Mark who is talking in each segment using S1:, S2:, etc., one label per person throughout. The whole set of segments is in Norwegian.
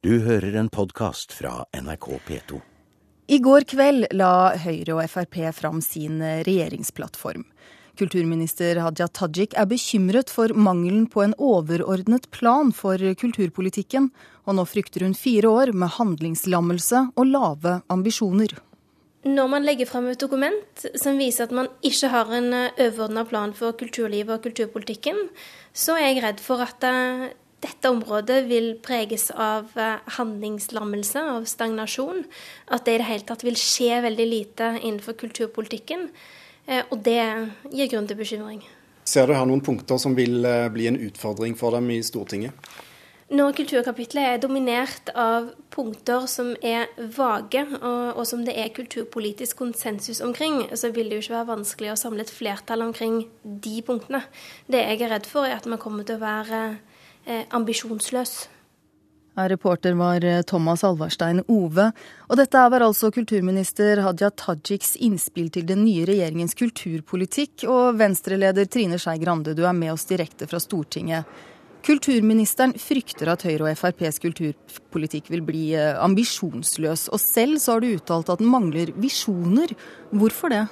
S1: Du hører en podkast fra NRK P2.
S2: I går kveld la Høyre og Frp fram sin regjeringsplattform. Kulturminister Hadia Tajik er bekymret for mangelen på en overordnet plan for kulturpolitikken, og nå frykter hun fire år med handlingslammelse og lave ambisjoner.
S3: Når man legger frem et dokument som viser at man ikke har en overordna plan for kulturlivet og kulturpolitikken, så er jeg redd for at dette området vil preges av eh, handlingslammelse, av stagnasjon. At det i det hele tatt vil skje veldig lite innenfor kulturpolitikken. Eh, og det gir grunn til bekymring.
S4: Ser du her noen punkter som vil eh, bli en utfordring for dem i Stortinget?
S3: Når kulturkapitlet er dominert av punkter som er vage, og, og, som det er kulturpolitisk konsensus omkring, så vil det jo ikke være vanskelig å samle et flertall omkring de punktene. Det jeg er redd for, er at man kommer til å være ambisjonsløs.
S2: Reporter var eh, Thomas Alvarstein Ove. Og dette var altså kulturminister Hadia Tajiks innspill til den nye regjeringens kulturpolitikk. Og Venstre-leder Trine Skei Grande, du er med oss direkte fra Stortinget. Kulturministeren frykter at Høyre og FrPs kulturpolitikk vil bli eh, ambisjonsløs. Og selv så har du uttalt at den mangler visjoner. Hvorfor det?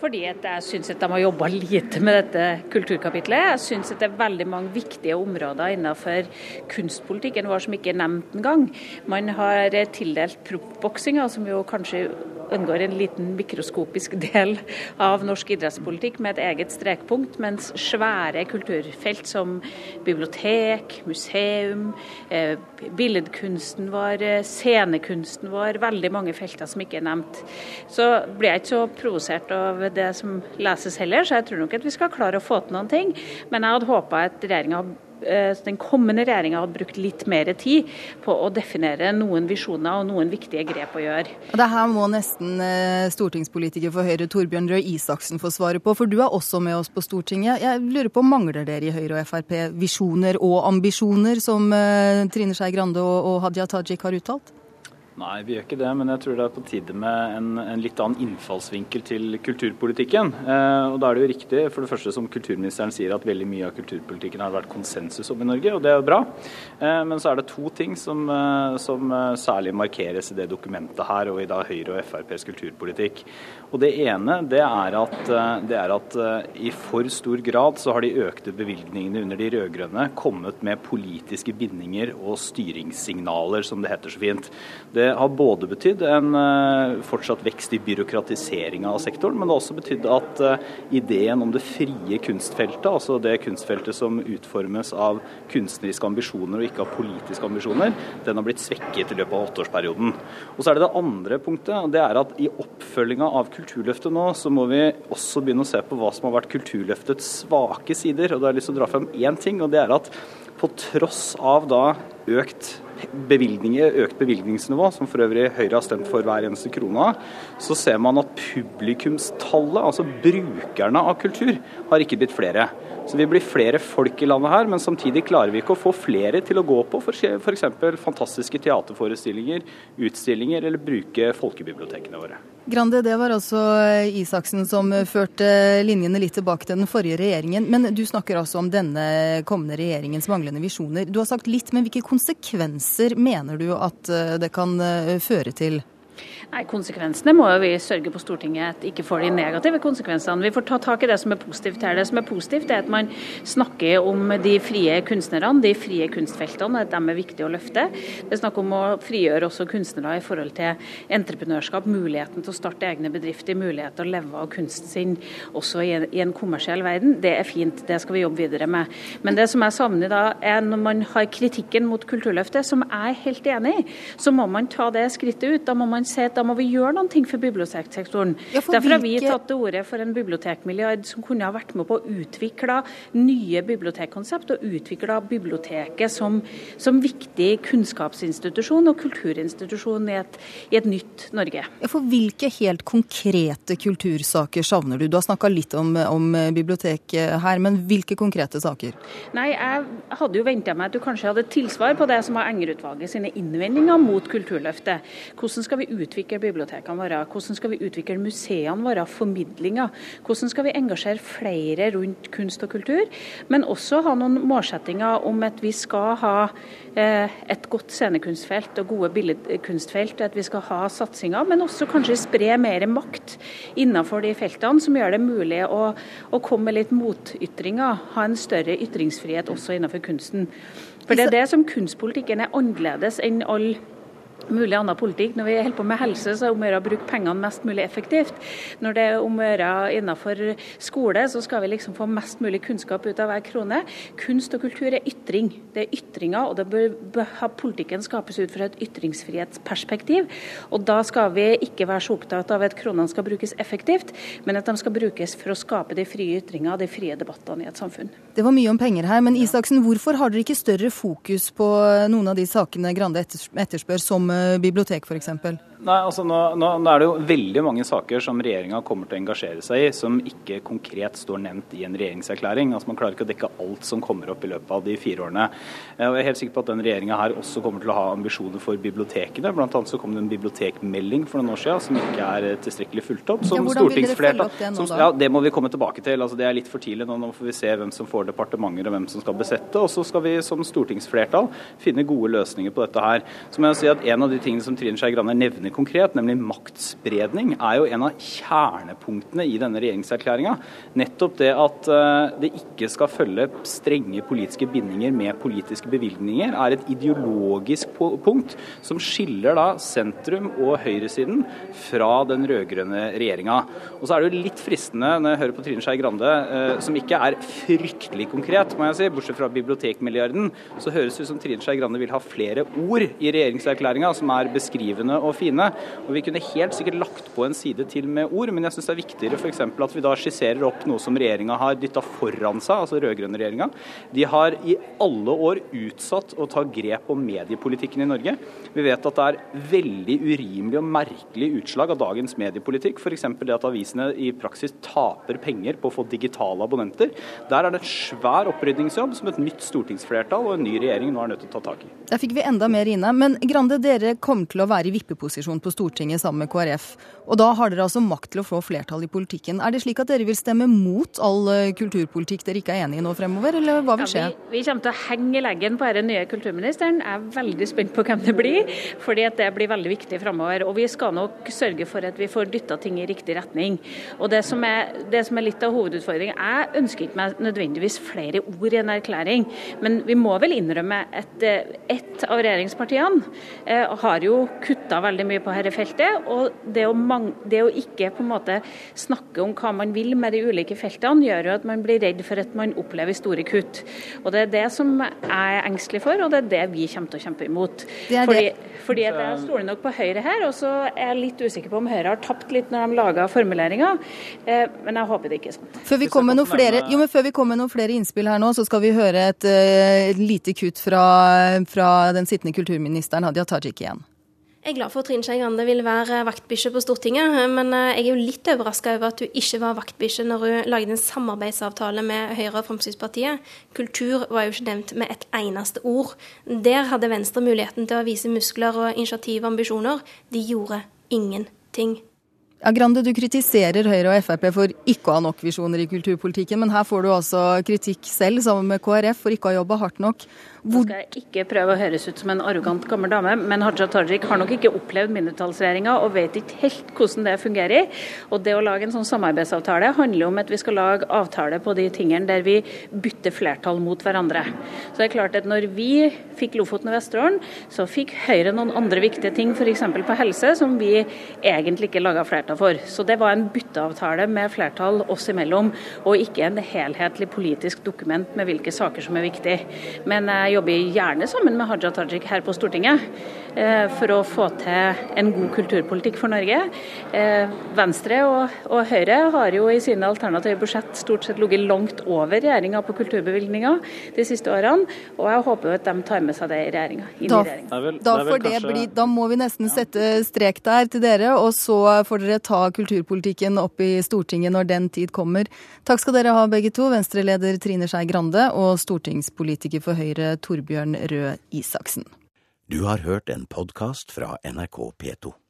S5: Fordi jeg syns at de har jobba lite med dette kulturkapitlet. Jeg syns det er veldig mange viktige områder innenfor kunstpolitikken vår som ikke er nevnt engang. Man har tildelt proffboksinga, som jo kanskje unngår en liten mikroskopisk del av norsk idrettspolitikk med et eget strekpunkt, mens svære kulturfelt som bibliotek, museum, eh, billedkunsten vår, scenekunsten vår, veldig mange felter som ikke er nevnt. Så blir jeg ikke så provosert av det som leses heller, så jeg tror nok at vi skal klare å få til noen ting. Men jeg hadde håpa at regjeringa eh, den kommende regjeringa hadde brukt litt mer tid på å definere noen visjoner og noen viktige grep å gjøre.
S2: Det her må nesten eh, stortingspolitiker for Høyre Torbjørn Røe Isaksen få svare på, for du er også med oss på Stortinget. Jeg lurer på, Mangler dere i Høyre og Frp visjoner og ambisjoner, som eh, Trine Skei Grande og Hadia Tajik har uttalt?
S6: Nei, vi gjør ikke det, men jeg tror det er på tide med en, en litt annen innfallsvinkel til kulturpolitikken. Eh, og Da er det jo riktig, for det første som kulturministeren sier, at veldig mye av kulturpolitikken har vært konsensus om i Norge, og det er jo bra. Eh, men så er det to ting som, eh, som eh, særlig markeres i det dokumentet her, og i da Høyre og FrPs kulturpolitikk. Og Det ene det er, at, eh, det er at i for stor grad så har de økte bevilgningene under de rød-grønne kommet med politiske bindinger og styringssignaler, som det heter så fint. Det har både betydd en eh, fortsatt vekst i byråkratiseringa av sektoren, men det har også betydd at eh, ideen om det frie kunstfeltet, altså det kunstfeltet som utformes av kunstneriske ambisjoner og ikke av politiske ambisjoner, den har blitt svekket i løpet av åtteårsperioden. Og så er det det andre punktet, og det er at i oppfølginga av Kulturløftet nå, så må vi også begynne å se på hva som har vært Kulturløftets svake sider. Og da har jeg lyst til å dra frem én ting, og det er at på tross av da økt bevilgninger, økt bevilgningsnivå, som for øvrig Høyre har stemt for hver eneste krone så ser man at publikumstallet, altså brukerne av kultur, har ikke blitt flere. Så vi blir flere folk i landet her, men samtidig klarer vi ikke å få flere til å gå på f.eks. fantastiske teaterforestillinger, utstillinger eller bruke folkebibliotekene våre.
S2: Grande, det var altså Isaksen som førte linjene litt tilbake til den forrige regjeringen. Men du snakker altså om denne kommende regjeringens manglende visjoner. Du har sagt litt, men hvilke konsekvenser mener du at det kan føre til?
S5: Nei, Konsekvensene må vi sørge på Stortinget at ikke får de negative konsekvensene. Vi får ta tak i det som er positivt her. Det som er positivt, er at man snakker om de frie kunstnerne, de frie kunstfeltene, at de er viktige å løfte. Det er snakk om å frigjøre også kunstnere i forhold til entreprenørskap, muligheten til å starte egne bedrifter, mulighet til å leve av kunsten sin også i en, i en kommersiell verden. Det er fint, det skal vi jobbe videre med. Men det som jeg savner da, er når man har kritikken mot Kulturløftet, som jeg er helt enig i, så må man ta det skrittet ut. Da må man si at da må vi gjøre noen ting for biblioteksektoren. Ja, for Derfor har vi tatt til orde for en bibliotekmilliard som kunne ha vært med på å utvikle nye bibliotekkonsept, og utvikle biblioteket som, som, viktig kunnskapsinstitusjon og kulturinstitusjon i et, i et nytt Norge.
S2: Ja, for Hvilke helt konkrete kultursaker savner du? Du har snakka litt om, om bibliotek her, men hvilke konkrete saker?
S5: Nei, Jeg hadde jo venta meg at du kanskje hadde tilsvar på det som var Enger-utvalget sine innvendinger mot Kulturløftet. Hvordan skal vi utvikle bibliotekene våre? Hvordan skal vi utvikle museene våre, formidlinga? Hvordan skal vi engasjere flere rundt kunst og kultur? Men også ha noen målsettinger om at vi skal ha eh, et godt scenekunstfelt og gode billedkunstfelt, at vi skal ha satsinger, men også kanskje spre mer makt innenfor de feltene, som gjør det mulig å, å komme med litt motytringer, ha en større ytringsfrihet også innenfor kunsten. For det er det som kunstpolitikken er annerledes enn all mulig annen politikk. Når vi holder på med helse, så er det om å gjøre å bruke pengene mest mulig effektivt. Når det er om å gjøre innenfor skole, så skal vi liksom få mest mulig kunnskap ut av hver krone. Kunst og kultur er ytring. Det er ytringer, og det bør ha politikken skapes ut fra et ytringsfrihetsperspektiv. Og da skal vi ikke være så opptatt av at kronene skal brukes effektivt, men at de skal brukes for å skape de frie ytringene, de frie debattene i et samfunn.
S2: Det var mye om penger her, men Isaksen, hvorfor har dere ikke større fokus på noen av de sakene Grande etterspør, som bibliotek f.eks.?
S6: Nei, altså nå, nå, nå, er det jo veldig mange saker som regjeringa kommer til å engasjere seg i, som ikke konkret står nevnt i en regjeringserklæring. Altså Man klarer ikke å dekke alt som kommer opp i løpet av de fire årene. Eh, og Jeg er helt sikker på at den regjeringa her også kommer til å ha ambisjoner for bibliotekene. Blant annet så kom det en bibliotekmelding for noen år siden som ikke er eh, tilstrekkelig fulgt opp. Som
S2: ja, opp det nå, da?
S6: Ja, Det må vi komme tilbake til. Altså Det er litt for tidlig nå. Nå får vi se hvem som får departementer og hvem som skal besette. Og så skal vi som stortingsflertall finne gode løsninger på dette her. Så må jeg si at En av de tingene som Trine Skei Grande nevner konkret, nemlig maktspredning, er jo en av kjernepunktene i denne regjeringserklæringa. Nettopp det at eh, det ikke skal følge strenge politiske bindinger med politiske bevilgninger, er et ideologisk punkt som skiller da sentrum og høyresiden fra den rød-grønne regjeringa. Og så er det jo litt fristende når jeg hører på Trine Skei Grande, eh, som ikke er fryktelig konkret, må jeg si, bortsett fra bibliotekmilliarden, så høres det ut som Trine Skei Grande vil ha flere ord i regjeringserklæringa som er beskrivende og fine. Og Vi kunne helt sikkert lagt på en side til med ord, men jeg syns det er viktigere f.eks. at vi da skisserer opp noe som regjeringa har dytta foran seg, altså rød-grønne regjeringa. De har i alle år utsatt å ta grep om mediepolitikken i Norge. Vi vet at det er veldig urimelig og merkelig utslag av dagens mediepolitikk. F.eks. det at avisene i praksis taper penger på å få digitale abonnenter. Der er det en svær opprydningsjobb som et nytt stortingsflertall og en ny regjering nå er nødt til å ta tak i.
S2: Der fikk vi enda mer inne. Men Grande, dere kommer til å være i vippeposisjon på Stortinget sammen med KrF. Og da har dere altså makt til å få flertall i politikken. Er det slik at dere vil stemme mot all eh, kulturpolitikk dere ikke er enig i nå fremover, eller hva vil skje? Ja,
S5: vi, vi, kommer til å henge leggen på denne nye kulturministeren. Jeg er veldig spent på hvem det blir, fordi det blir veldig viktig fremover. Og vi skal nok sørge for at vi får dytta ting i riktig retning. Og det som er, det som er litt av hovedutfordringen Jeg ønsker ikke meg nødvendigvis flere ord i en erklæring, men vi må vel innrømme at eh, ett av regjeringspartiene eh, har jo kutta veldig mye på dette feltet. og det å, det å, ikke på en måte snakke om hva man vil med de ulike feltene, gjør jo at man blir redd for at man opplever store kutt. Og Det er det som jeg er engstelig for, og det er det vi kommer til å kjempe imot. Det fordi, det. fordi jeg stoler nok på Høyre her, og så er jeg litt usikker på om Høyre har tapt litt når de laga formuleringa, eh, men jeg håper det ikke er sånn.
S2: Før vi kommer med flere, jo, men før vi kommer med noen flere innspill her nå, så skal vi høre et, et eh, lite kutt fra, fra den sittende kulturministeren Hadia Tajik igjen.
S3: Jeg er glad for at Trine Skei Grande vil være vaktbikkje på Stortinget, men eh, jeg er jo litt overraska over at hun ikke var vaktbikkje når hun lagde en samarbeidsavtale med Høyre og Fremskrittspartiet. Kultur var jo ikke nevnt med et eneste ord. Der hadde Venstre muligheten til å vise muskler og initiativ og ambisjoner. De gjorde ingenting.
S2: Ja, Grande, du kritiserer Høyre og Frp for ikke å ha nok visjoner i kulturpolitikken, men her får du altså kritikk selv, sammen med KrF, for ikke å ha jobba hardt nok.
S5: Hvor... Nå skal jeg ikke prøve å høres ut som en arrogant gammel dame, men Haja Tajik har nok ikke opplevd mindretallsregjeringa og vet ikke helt hvordan det fungerer. Og det å lage en sånn samarbeidsavtale handler om at vi skal lage avtale på de tingene der vi bytter flertall mot hverandre. Så det er klart at når vi fikk Lofoten og Vesterålen, så fikk Høyre noen andre viktige ting, f.eks. på helse, som vi egentlig ikke laga flertall for. Så det var en bytteavtale med flertall oss imellom, og ikke en helhetlig politisk dokument med hvilke saker som er viktige. Men jeg jobber gjerne sammen med Haja Tajik her på Stortinget eh, for å få til en god kulturpolitikk for Norge. Eh, Venstre og, og Høyre har jo i sine alternative budsjett stort sett ligget langt over regjeringa på kulturbevilgninger de siste årene, og jeg håper jo at de tar med seg det i regjeringa.
S2: Da, da, kanskje... da må vi nesten sette strek der til dere, og så får dere ta kulturpolitikken opp i Stortinget når den tid kommer. Takk skal dere ha begge to, Venstre-leder Trine Skei Grande og stortingspolitiker for Høyre Torbjørn Røe Isaksen.
S1: Du har hørt en podkast fra NRK P2.